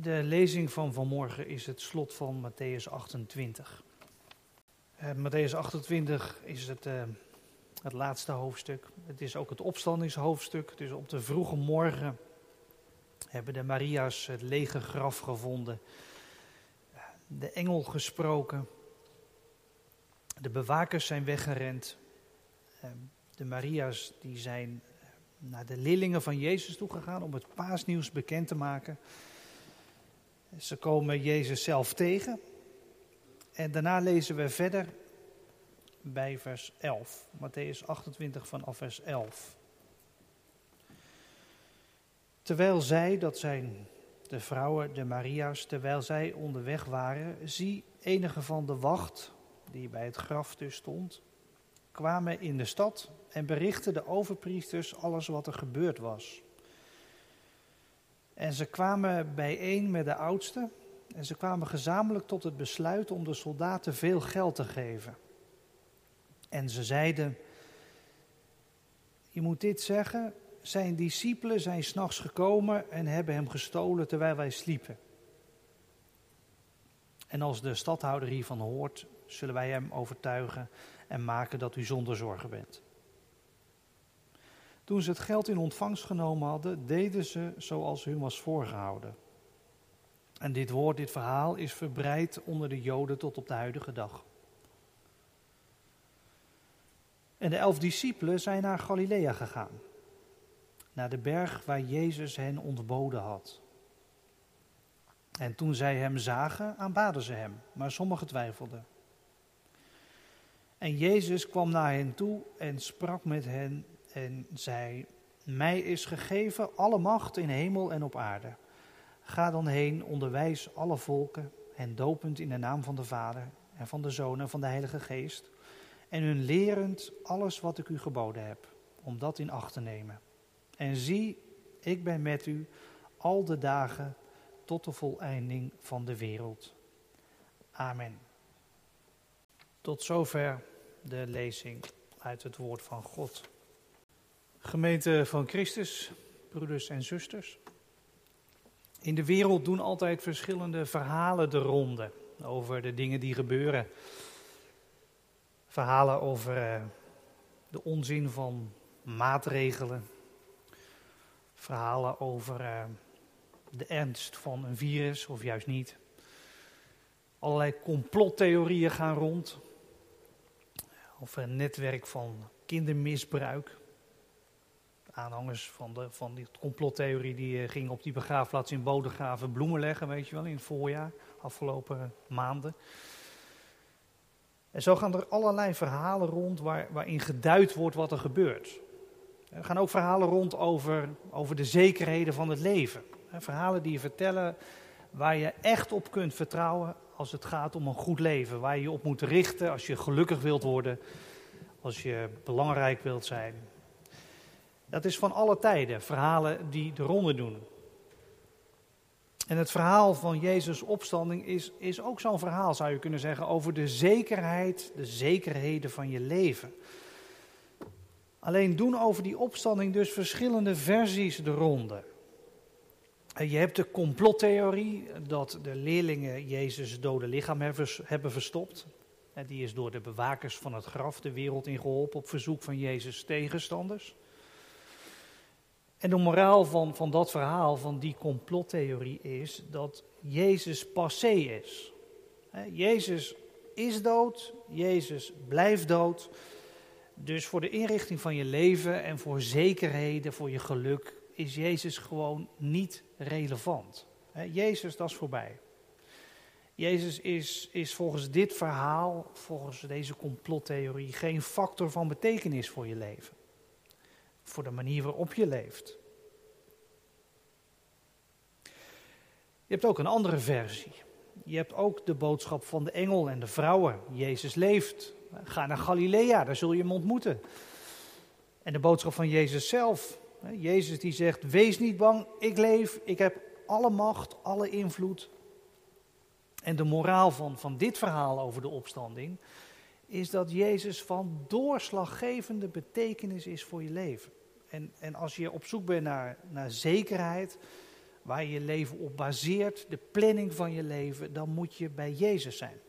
De lezing van vanmorgen is het slot van Matthäus 28. Uh, Matthäus 28 is het, uh, het laatste hoofdstuk. Het is ook het opstandingshoofdstuk. Dus op de vroege morgen hebben de Maria's het lege graf gevonden. De engel gesproken. De bewakers zijn weggerend. Uh, de Maria's die zijn naar de leerlingen van Jezus toegegaan om het paasnieuws bekend te maken. Ze komen Jezus zelf tegen. En daarna lezen we verder bij vers 11. Matthäus 28 vanaf vers 11. Terwijl zij, dat zijn de vrouwen, de Maria's, terwijl zij onderweg waren, zie enige van de wacht, die bij het graf dus stond, kwamen in de stad en berichtten de overpriesters alles wat er gebeurd was. En ze kwamen bijeen met de oudsten en ze kwamen gezamenlijk tot het besluit om de soldaten veel geld te geven. En ze zeiden, je moet dit zeggen, zijn discipelen zijn s'nachts gekomen en hebben hem gestolen terwijl wij sliepen. En als de stadhouder hiervan hoort, zullen wij hem overtuigen en maken dat u zonder zorgen bent. Toen ze het geld in ontvangst genomen hadden, deden ze zoals hun was voorgehouden. En dit woord, dit verhaal is verbreid onder de Joden tot op de huidige dag. En de elf discipelen zijn naar Galilea gegaan, naar de berg waar Jezus hen ontboden had. En toen zij hem zagen, aanbaden ze hem, maar sommigen twijfelden. En Jezus kwam naar hen toe en sprak met hen en zei: Mij is gegeven alle macht in hemel en op aarde. Ga dan heen, onderwijs alle volken en dopend in de naam van de Vader en van de Zoon en van de Heilige Geest. En hun lerend alles wat ik u geboden heb, om dat in acht te nemen. En zie, ik ben met u al de dagen tot de voleinding van de wereld. Amen. Tot zover de lezing uit het woord van God. Gemeente van Christus, broeders en zusters. In de wereld doen altijd verschillende verhalen de ronde over de dingen die gebeuren. Verhalen over uh, de onzin van maatregelen. Verhalen over uh, de ernst van een virus of juist niet. Allerlei complottheorieën gaan rond. Over een netwerk van kindermisbruik aanhangers van, de, van die complottheorie die uh, gingen op die begraafplaats in Bodegraven bloemen leggen, weet je wel, in het voorjaar, afgelopen maanden. En zo gaan er allerlei verhalen rond waar, waarin geduid wordt wat er gebeurt. Er gaan ook verhalen rond over, over de zekerheden van het leven. Verhalen die je vertellen waar je echt op kunt vertrouwen als het gaat om een goed leven. Waar je je op moet richten als je gelukkig wilt worden, als je belangrijk wilt zijn. Dat is van alle tijden, verhalen die de ronde doen. En het verhaal van Jezus' opstanding is, is ook zo'n verhaal, zou je kunnen zeggen, over de zekerheid, de zekerheden van je leven. Alleen doen over die opstanding dus verschillende versies de ronde. Je hebt de complottheorie dat de leerlingen Jezus' dode lichaam hebben verstopt. Die is door de bewakers van het graf de wereld ingeholpen op verzoek van Jezus' tegenstanders. En de moraal van, van dat verhaal, van die complottheorie, is dat Jezus passé is. Jezus is dood, Jezus blijft dood. Dus voor de inrichting van je leven en voor zekerheden, voor je geluk, is Jezus gewoon niet relevant. Jezus, dat is voorbij. Jezus is, is volgens dit verhaal, volgens deze complottheorie, geen factor van betekenis voor je leven voor de manier waarop je leeft. Je hebt ook een andere versie. Je hebt ook de boodschap van de engel en de vrouwen. Jezus leeft. Ga naar Galilea, daar zul je hem ontmoeten. En de boodschap van Jezus zelf. Jezus die zegt, wees niet bang, ik leef, ik heb alle macht, alle invloed. En de moraal van, van dit verhaal over de opstanding is dat Jezus van doorslaggevende betekenis is voor je leven. En, en als je op zoek bent naar, naar zekerheid, waar je leven op baseert, de planning van je leven, dan moet je bij Jezus zijn.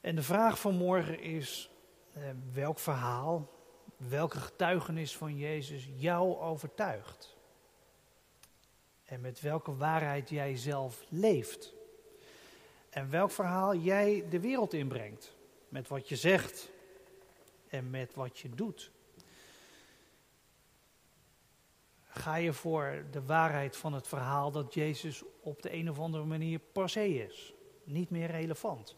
En de vraag van morgen is, eh, welk verhaal, welke getuigenis van Jezus jou overtuigt? En met welke waarheid jij zelf leeft? En welk verhaal jij de wereld inbrengt? Met wat je zegt en met wat je doet. Ga je voor de waarheid van het verhaal dat Jezus op de een of andere manier passé is? Niet meer relevant.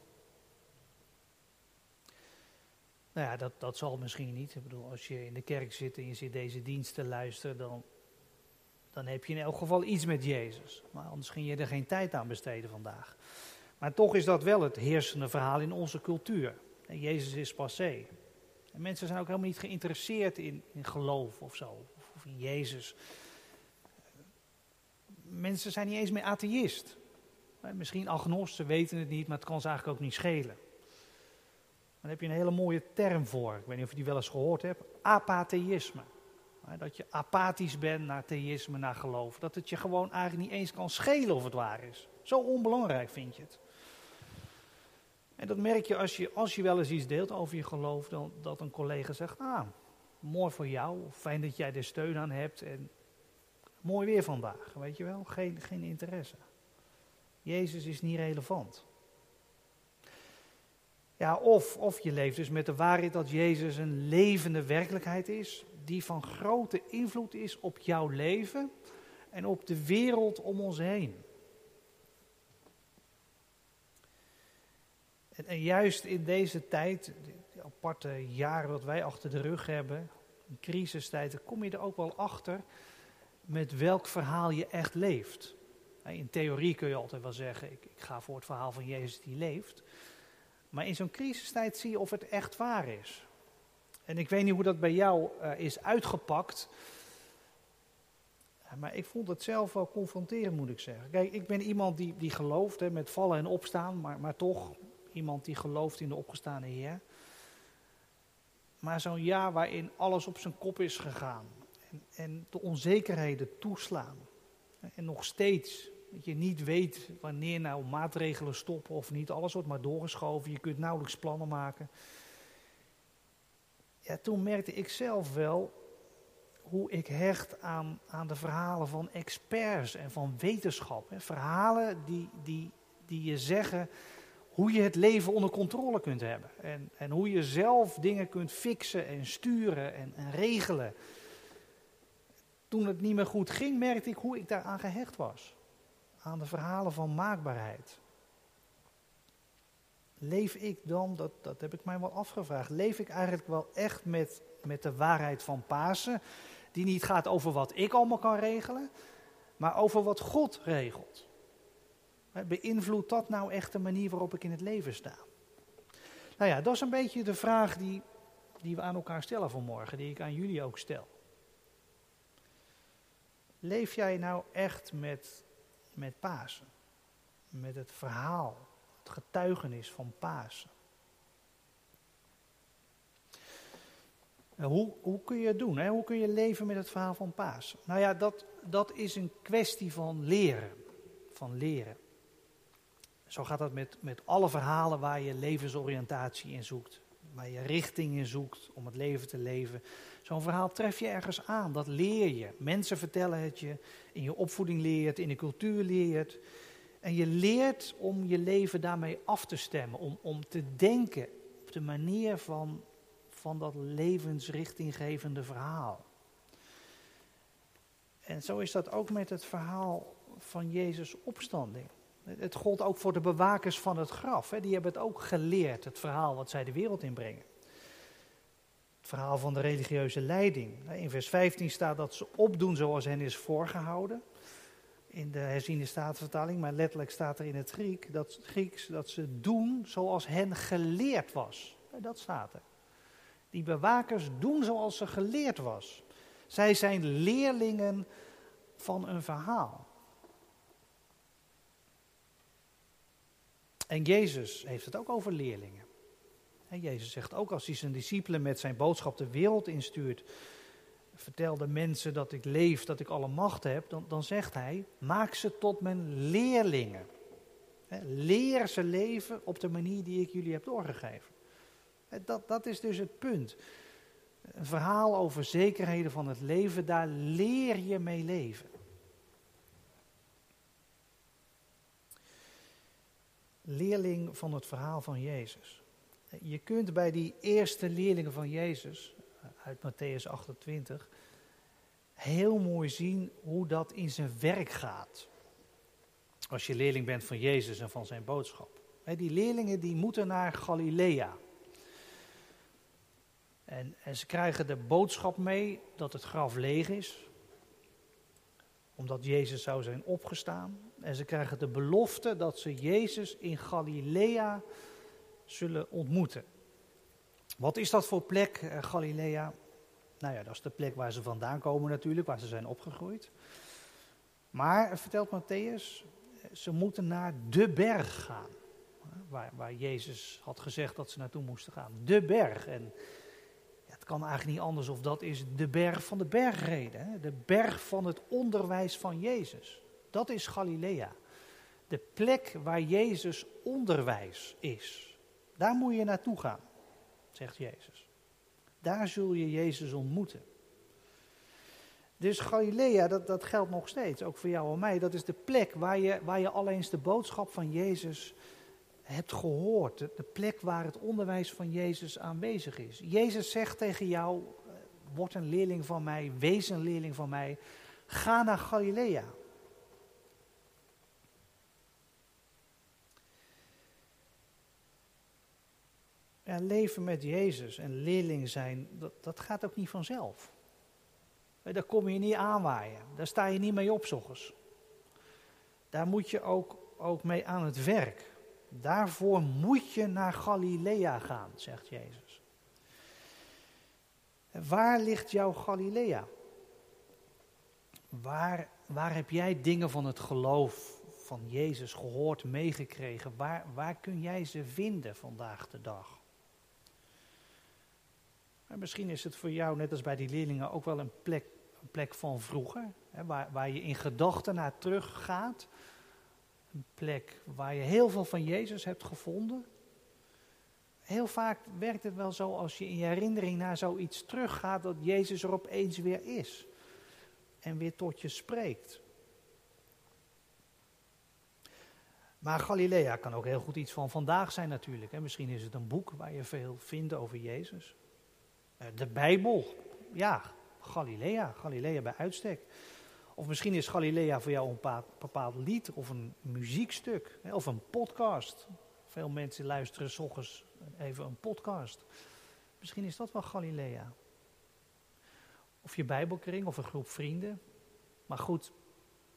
Nou ja, dat, dat zal misschien niet. Ik bedoel, als je in de kerk zit en je zit deze dienst te luisteren, dan, dan heb je in elk geval iets met Jezus. Maar anders ging je er geen tijd aan besteden vandaag. Maar toch is dat wel het heersende verhaal in onze cultuur. En Jezus is passé. En mensen zijn ook helemaal niet geïnteresseerd in, in geloof of zo, of in Jezus. Mensen zijn niet eens meer atheïst. Misschien agnost, ze weten het niet, maar het kan ze eigenlijk ook niet schelen. Daar heb je een hele mooie term voor. Ik weet niet of je die wel eens gehoord hebt. Apatheïsme. Dat je apathisch bent naar theïsme, naar geloof. Dat het je gewoon eigenlijk niet eens kan schelen of het waar is. Zo onbelangrijk vind je het. En dat merk je als je, als je wel eens iets deelt over je geloof, dan, dat een collega zegt, ah, mooi voor jou, fijn dat jij er steun aan hebt en mooi weer vandaag, weet je wel, geen, geen interesse. Jezus is niet relevant. Ja, of, of je leeft dus met de waarheid dat Jezus een levende werkelijkheid is, die van grote invloed is op jouw leven en op de wereld om ons heen. En, juist in deze tijd, aparte jaren dat wij achter de rug hebben, in crisistijd, kom je er ook wel achter met welk verhaal je echt leeft. In theorie kun je altijd wel zeggen, ik, ik ga voor het verhaal van Jezus die leeft. Maar in zo'n crisistijd zie je of het echt waar is. En ik weet niet hoe dat bij jou uh, is uitgepakt. Maar ik vond het zelf wel confronterend, moet ik zeggen. Kijk, ik ben iemand die, die gelooft hè, met vallen en opstaan, maar, maar toch iemand die gelooft in de opgestane Heer. Maar zo'n jaar waarin alles op zijn kop is gegaan en, en de onzekerheden toeslaan. En nog steeds dat je niet weet wanneer nou maatregelen stoppen of niet. Alles wordt maar doorgeschoven. Je kunt nauwelijks plannen maken. Ja, toen merkte ik zelf wel hoe ik hecht aan, aan de verhalen van experts en van wetenschap. Verhalen die, die, die je zeggen hoe je het leven onder controle kunt hebben. En, en hoe je zelf dingen kunt fixen en sturen en, en regelen. Toen het niet meer goed ging, merkte ik hoe ik daaraan gehecht was aan de verhalen van maakbaarheid. Leef ik dan, dat, dat heb ik mij wel afgevraagd, leef ik eigenlijk wel echt met, met de waarheid van Pasen, die niet gaat over wat ik allemaal kan regelen, maar over wat God regelt? Beïnvloedt dat nou echt de manier waarop ik in het leven sta? Nou ja, dat is een beetje de vraag die, die we aan elkaar stellen vanmorgen, die ik aan jullie ook stel. Leef jij nou echt met met Pasen. Met het verhaal, het getuigenis van Pasen. Hoe, hoe kun je het doen? Hè? Hoe kun je leven met het verhaal van Pasen? Nou ja, dat, dat is een kwestie van leren. Van leren. Zo gaat dat met, met alle verhalen waar je levensoriëntatie in zoekt. Waar je richting in zoekt om het leven te leven. Zo'n verhaal tref je ergens aan, dat leer je. Mensen vertellen het je, in je opvoeding leer je het, in de cultuur leer je het. En je leert om je leven daarmee af te stemmen, om, om te denken op de manier van, van dat levensrichtinggevende verhaal. En zo is dat ook met het verhaal van Jezus' opstanding. Het gold ook voor de bewakers van het graf. Hè. Die hebben het ook geleerd, het verhaal wat zij de wereld inbrengen verhaal van de religieuze leiding. In vers 15 staat dat ze opdoen zoals hen is voorgehouden. In de herziende staatvertaling, maar letterlijk staat er in het Griek dat, Grieks dat ze doen zoals hen geleerd was. Dat staat er. Die bewakers doen zoals ze geleerd was. Zij zijn leerlingen van een verhaal. En Jezus heeft het ook over leerlingen. Jezus zegt ook als hij zijn discipelen met zijn boodschap de wereld instuurt, vertel de mensen dat ik leef, dat ik alle macht heb, dan, dan zegt hij, maak ze tot mijn leerlingen. Leer ze leven op de manier die ik jullie heb doorgegeven. Dat, dat is dus het punt. Een verhaal over zekerheden van het leven, daar leer je mee leven. Leerling van het verhaal van Jezus. Je kunt bij die eerste leerlingen van Jezus, uit Matthäus 28, heel mooi zien hoe dat in zijn werk gaat. Als je leerling bent van Jezus en van zijn boodschap. Die leerlingen die moeten naar Galilea. En, en ze krijgen de boodschap mee dat het graf leeg is, omdat Jezus zou zijn opgestaan. En ze krijgen de belofte dat ze Jezus in Galilea zullen ontmoeten. Wat is dat voor plek, eh, Galilea? Nou ja, dat is de plek waar ze vandaan komen natuurlijk, waar ze zijn opgegroeid. Maar, vertelt Matthäus, ze moeten naar de berg gaan. Waar, waar Jezus had gezegd dat ze naartoe moesten gaan. De berg. En het kan eigenlijk niet anders of dat is de berg van de bergreden. Hè? De berg van het onderwijs van Jezus. Dat is Galilea. De plek waar Jezus onderwijs is. Daar moet je naartoe gaan, zegt Jezus. Daar zul je Jezus ontmoeten. Dus Galilea, dat, dat geldt nog steeds, ook voor jou en mij. Dat is de plek waar je, waar je alleen de boodschap van Jezus hebt gehoord. De, plek waar het onderwijs van Jezus aanwezig is. Jezus zegt tegen jou, eh, word een leerling van mij, wees een leerling van mij. Ga naar Galilea. Ja, leven met Jezus en leerling zijn, dat, dat gaat ook niet vanzelf. Daar kom je niet aanwaaien. Daar sta je niet mee op, Daar moet je ook, ook mee aan het werk. Daarvoor moet je naar Galilea gaan, zegt Jezus. Waar ligt jouw Galilea? Waar, waar heb jij dingen van het geloof van Jezus gehoord, meegekregen? Waar, waar kun jij ze vinden vandaag de dag? En misschien is het voor jou, net als bij die leerlingen, ook wel een plek, een plek van vroeger. Hè, waar, waar je in gedachten naar terug gaat. Een plek waar je heel veel van Jezus hebt gevonden. Heel vaak werkt het wel zo als je in je herinnering naar zoiets teruggaat, dat Jezus er opeens weer is. En weer tot je spreekt. Maar Galilea kan ook heel goed iets van vandaag zijn natuurlijk. Misschien is het een boek waar je veel vindt over Jezus. Eh, de Bijbel, ja, Galilea, Galilea bij uitstek. Of misschien is Galilea voor jou een bepaald lied of een muziekstuk of een podcast. Veel mensen luisteren s ochtends even een podcast. Misschien is dat wel Galilea. Of je Bijbelkring of een groep vrienden. Maar goed,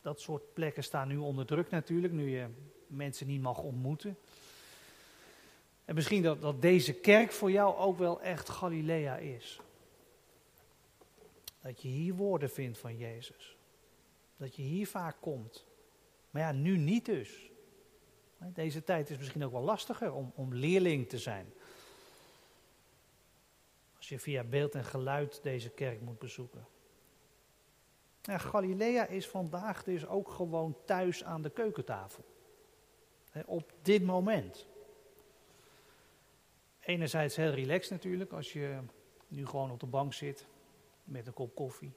dat soort plekken staan nu onder druk natuurlijk, nu je mensen niet mag ontmoeten. En misschien dat, dat deze kerk voor jou ook wel echt Galilea is. Dat je hier woorden vindt van Jezus. Dat je hier vaak komt. Maar ja, nu niet dus. Deze tijd is misschien ook wel lastiger om, om leerling te zijn. Als je via beeld en geluid deze kerk moet bezoeken. Ja, Galilea is vandaag dus ook gewoon thuis aan de keukentafel. op dit moment enerzijds heel relaxed natuurlijk, als je nu gewoon op de bank zit met een kop koffie.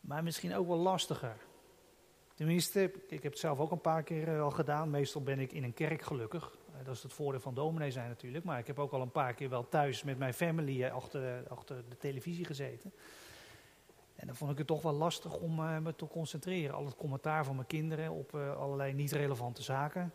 Maar misschien ook wel lastiger. Tenminste, ik heb het zelf ook een paar keer eh, al gedaan. Meestal ben ik in een kerk gelukkig. Eh, dat is het voordeel van dominee zijn natuurlijk. Maar ik heb ook al een paar keer wel thuis met mijn family eh, achter, achter de televisie gezeten. En dan vond ik het toch wel lastig om me te concentreren. Al het commentaar van mijn kinderen op allerlei niet relevante zaken.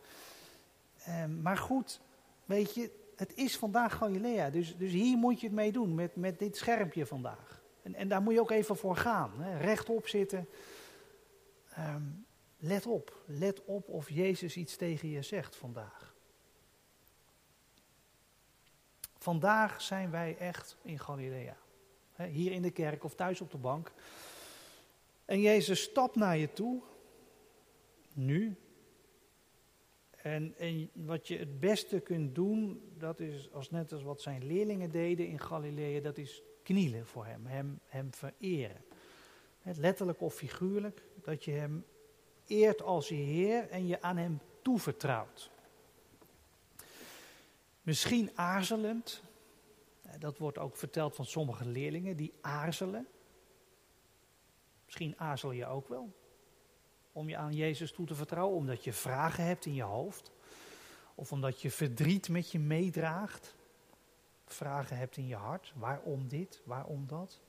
Ehm, maar goed, weet je, het is vandaag Galilea. Dus, dus hier moet je het mee doen, met, met dit schermpje vandaag. En, en daar moet je ook even voor gaan. Hè. Rechtop zitten. Ehm, let op. Let op of Jezus iets tegen je zegt vandaag. Vandaag zijn wij echt in Galilea. Hier in de kerk of thuis op de bank. En Jezus stapt naar je toe. Nu, en, en, wat je het beste kunt doen, dat is als net als wat zijn leerlingen deden in Galilea, dat is knielen voor hem, hem, hem vereren. Letterlijk of figuurlijk, dat je hem eert als je Heer en je aan hem toevertrouwt. Misschien aarzelend, dat wordt ook verteld van sommige leerlingen, die aarzelen. Misschien aarzel je ook wel om je aan Jezus toe te vertrouwen, omdat je vragen hebt in je hoofd. Of omdat je verdriet met je meedraagt. Vragen hebt in je hart. Waarom dit? Waarom dat?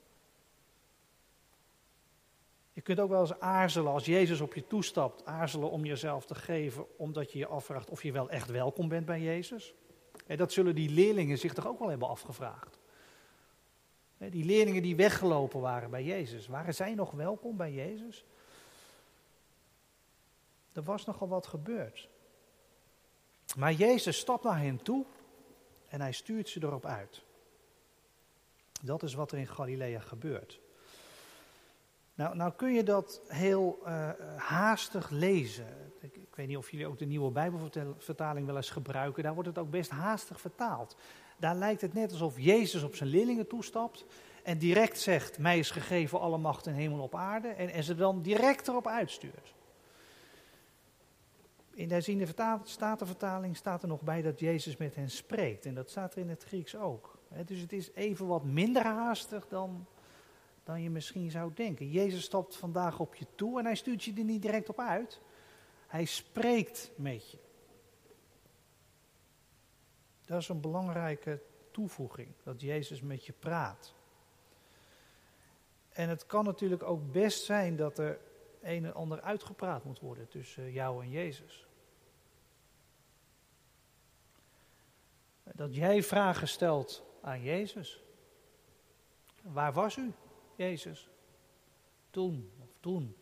Je kunt ook wel eens aarzelen als Jezus op je toestapt. Aarzelen om jezelf te geven, omdat je je afvraagt of je wel echt welkom bent bij Jezus. En dat zullen die leerlingen zich toch ook wel hebben afgevraagd. Die leerlingen die weggelopen waren bij Jezus, waren zij nog welkom bij Jezus? Er was nogal wat gebeurd. Maar Jezus stapt naar hen toe en hij stuurt ze erop uit. Dat is wat er in Galilea gebeurt. Nou, nou kun je dat heel uh, haastig lezen. Ik, ik, weet niet of jullie ook de nieuwe Bijbelvertaling wel eens gebruiken. Daar wordt het ook best haastig vertaald. Daar lijkt het net alsof Jezus op zijn leerlingen toestapt en direct zegt: Mij is gegeven alle macht in hemel op aarde. En, en ze dan direct erop uitstuurt. In de herziende statenvertaling staat er nog bij dat Jezus met hen spreekt. En dat staat er in het Grieks ook. Dus het is even wat minder haastig dan, dan je misschien zou denken. Jezus stapt vandaag op je toe en hij stuurt je er niet direct op uit. Hij spreekt met je. Dat is een belangrijke toevoeging, dat Jezus met je praat. En het kan natuurlijk ook best zijn dat er een en ander uitgepraat moet worden tussen jou en Jezus. Dat jij vragen stelt aan Jezus. Waar was u, Jezus? Toen of toen.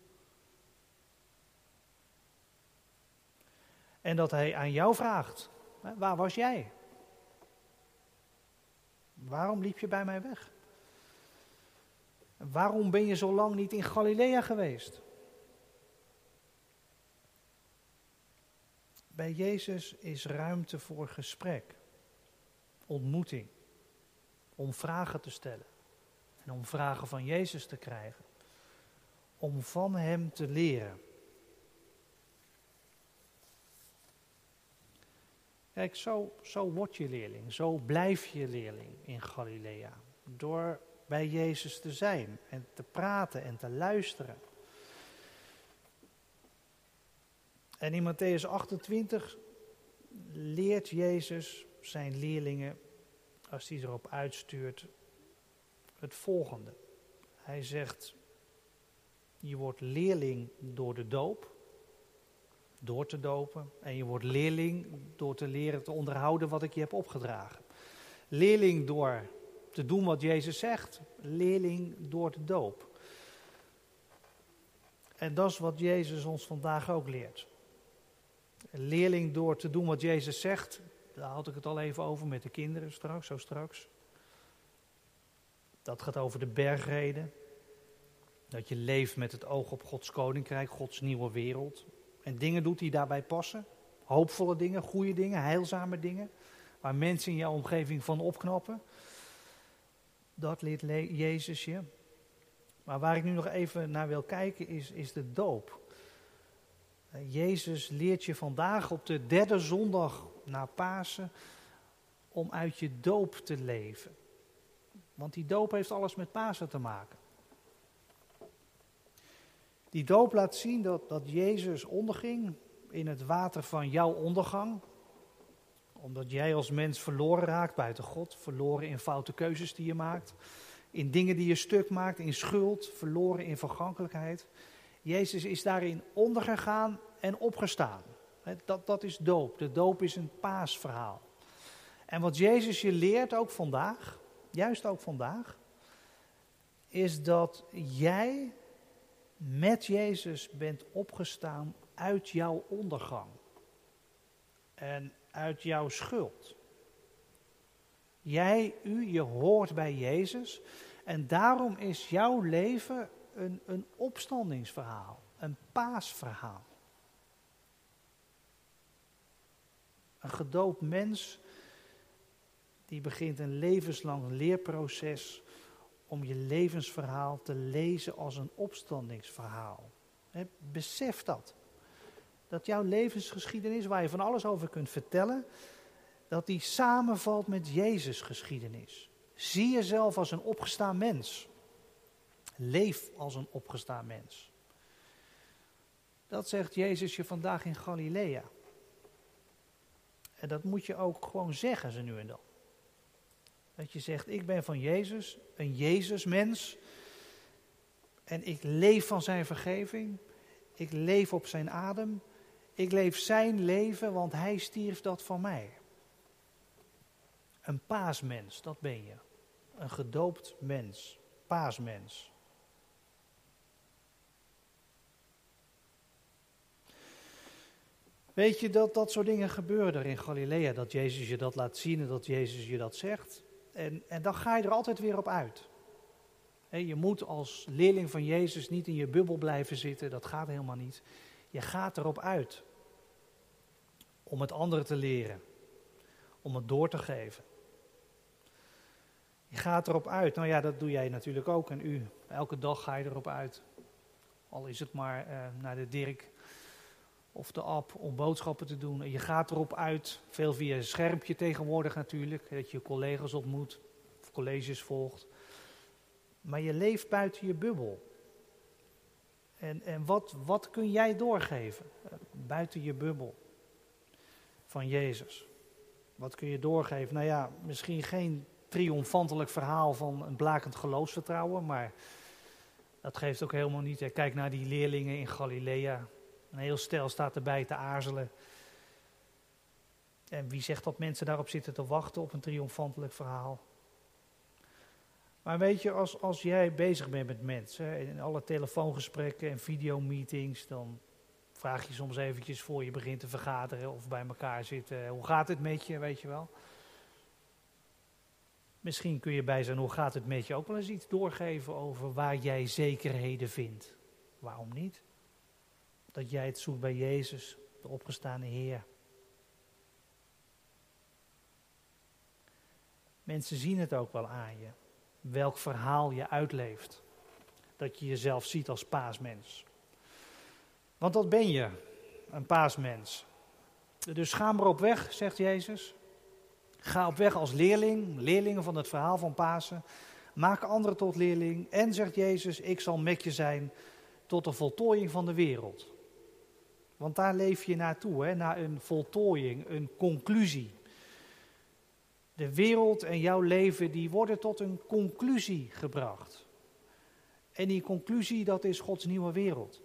En dat hij aan jou vraagt: waar was jij? Waarom liep je bij mij weg? Waarom ben je zo lang niet in Galilea geweest? Bij Jezus is ruimte voor gesprek, ontmoeting, om vragen te stellen en om vragen van Jezus te krijgen, om van Hem te leren. Kijk, zo, zo word je leerling, zo blijf je leerling in Galilea. Door bij Jezus te zijn en te praten en te luisteren. En in Matthäus 28 leert Jezus zijn leerlingen, als hij erop uitstuurt, het volgende. Hij zegt, je wordt leerling door de doop, door te dopen. En je wordt leerling door te leren te onderhouden wat ik je heb opgedragen. Leerling door te doen wat Jezus zegt. Leerling door de doop. En dat is wat Jezus ons vandaag ook leert. Leerling door te doen wat Jezus zegt. Daar had ik het al even over met de kinderen straks, zo straks. Dat gaat over de bergreden. Dat je leeft met het oog op Gods koninkrijk, Gods nieuwe wereld. En dingen doet die daarbij passen. Hoopvolle dingen, goede dingen, heilzame dingen. Waar mensen in jouw omgeving van opknappen. Dat leert Jezus je. Maar waar ik nu nog even naar wil kijken is, is de doop. Eh, Jezus leert je vandaag op de derde zondag na Pasen om uit je doop te leven. Want die doop heeft alles met Pasen te maken. Die doop laat zien dat, dat Jezus onderging in het water van jouw ondergang. Omdat jij als mens verloren raakt buiten God, verloren in foute keuzes die je maakt, in dingen die je stuk maakt, in schuld, verloren in vergankelijkheid. Jezus is daarin ondergegaan en opgestaan. Dat, dat is doop. De doop is een paasverhaal. En wat Jezus je leert, ook vandaag, juist ook vandaag, is dat jij met Jezus bent opgestaan uit jouw ondergang en uit jouw schuld. Jij, u, je hoort bij Jezus en daarom is jouw leven een, een opstandingsverhaal, een paasverhaal. Een gedoopt mens die begint een levenslang leerproces om je levensverhaal te lezen als een opstandingsverhaal. besef dat. Dat jouw levensgeschiedenis, waar je van alles over kunt vertellen, dat die samenvalt met Jezus' geschiedenis. Zie jezelf als een opgestaan mens. Leef als een opgestaan mens. Dat zegt Jezus je vandaag in Galilea. En dat moet je ook gewoon zeggen, ze nu en dan. Dat je zegt, ik ben van Jezus, een Jezusmens. En ik leef van zijn vergeving. Ik leef op zijn adem. Ik leef zijn leven, want hij stierf dat van mij. Een paasmens, dat ben je. Een gedoopt mens, paasmens. Weet je dat dat soort dingen gebeuren in Galilea? Dat Jezus je dat laat zien en dat Jezus je dat zegt. En, en dan ga je er altijd weer op uit. je moet als leerling van Jezus niet in je bubbel blijven zitten, dat gaat helemaal niet. Je gaat erop uit om het anderen te leren, om het door te geven. Je gaat erop uit. Nou ja, dat doe jij natuurlijk ook. En u, elke dag ga je erop uit. Al is het maar uh, naar de Dirk of de app om boodschappen te doen. En je gaat erop uit, veel via een schermpje tegenwoordig natuurlijk, dat je je collega's ontmoet of colleges volgt. Maar je leeft buiten je bubbel. En, en wat, wat kun jij doorgeven eh, buiten je bubbel van Jezus? Wat kun je doorgeven? Nou ja, misschien geen triomfantelijk verhaal van een blakend geloofsvertrouwen, maar dat geeft ook helemaal niet. Kijk naar die leerlingen in Galilea. Een heel stel staat erbij te aarzelen. En wie zegt dat mensen daarop zitten te wachten op een triomfantelijk verhaal? Maar weet je, als, als jij bezig bent met mensen, in alle telefoongesprekken en videomeetings, dan vraag je soms eventjes voor je begint te vergaderen of bij elkaar zitten, hoe gaat het met je, weet je wel? Misschien kun je bij zijn hoe gaat het met je ook wel eens iets doorgeven over waar jij zekerheden vindt. Waarom niet? Dat jij het zoekt bij Jezus, de opgestane Heer. Mensen zien het ook wel aan je. Welk verhaal je uitleeft. Dat je jezelf ziet als paasmens. Want dat ben je, een paasmens. Dus ga maar op weg, zegt Jezus. Ga op weg als leerling, leerlingen van het verhaal van Pasen. Maak anderen tot leerling. En zegt Jezus, ik zal met je zijn tot de voltooiing van de wereld. Want daar leef je naartoe, hè? naar een voltooiing, een conclusie. De wereld en jouw leven, die worden tot een conclusie gebracht. En die conclusie, dat is Gods nieuwe wereld.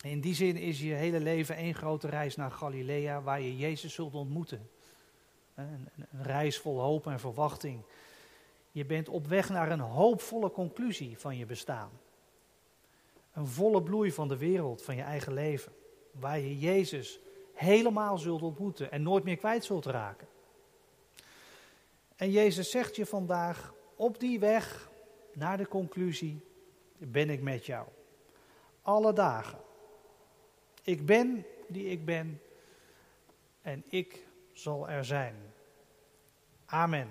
In die zin is je hele leven één grote reis naar Galilea, waar je Jezus zult ontmoeten. Een, een reis vol hoop en verwachting. Je bent op weg naar een hoopvolle conclusie van je bestaan. Een volle bloei van de wereld, van je eigen leven. Waar je Jezus helemaal zult ontmoeten en nooit meer kwijt zult raken. En Jezus zegt je vandaag, op die weg naar de conclusie ben ik met jou. Alle dagen. Ik ben die ik ben en ik zal er zijn. Amen.